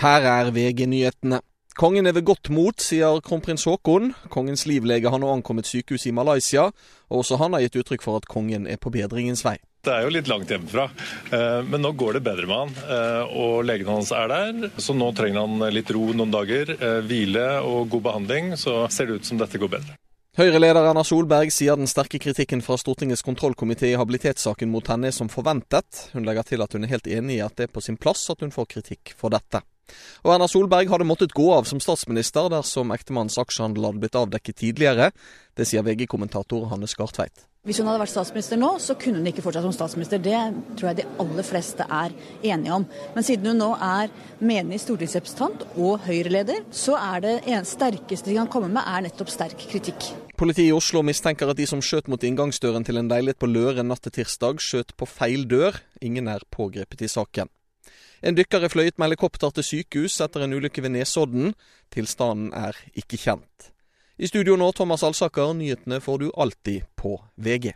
Her er VG-nyhetene. Kongen er ved godt mot, sier kronprins Haakon. Kongens livlege har nå ankommet sykehus i Malaysia, og også han har gitt uttrykk for at kongen er på bedringens vei. Det er jo litt langt hjemmefra, eh, men nå går det bedre med han. eh, Og legen hans er der, så nå trenger han litt ro noen dager. eh, Hvile og god behandling, så ser det ut som dette går bedre. Høyre-leder Erna Solberg sier den sterke kritikken fra Stortingets kontrollkomité i habilitetssaken mot henne er som forventet. Hun legger til at hun er helt enig i at det er på sin plass at hun får kritikk for dette. Og Erna Solberg hadde måttet gå av som statsminister dersom ektemannens aksjehandel hadde blitt avdekket tidligere. Det sier VG-kommentator Hanne Skartveit. Hvis hun hadde vært statsminister nå, så kunne hun ikke fortsatt som statsminister. Det tror jeg de aller fleste er enige om. Men siden hun nå er menig stortingsrepresentant og Høyre-leder, så er det en sterkeste de kan komme med, er nettopp sterk kritikk. Politiet i Oslo mistenker at de som skjøt mot inngangsdøren til en leilighet på Løren natt til tirsdag, skjøt på feil dør. Ingen er pågrepet i saken. En dykker er fløyet med helikopter til sykehus etter en ulykke ved Nesodden. Tilstanden er ikke kjent. I studio nå, Thomas Alsaker. Nyhetene får du alltid på VG.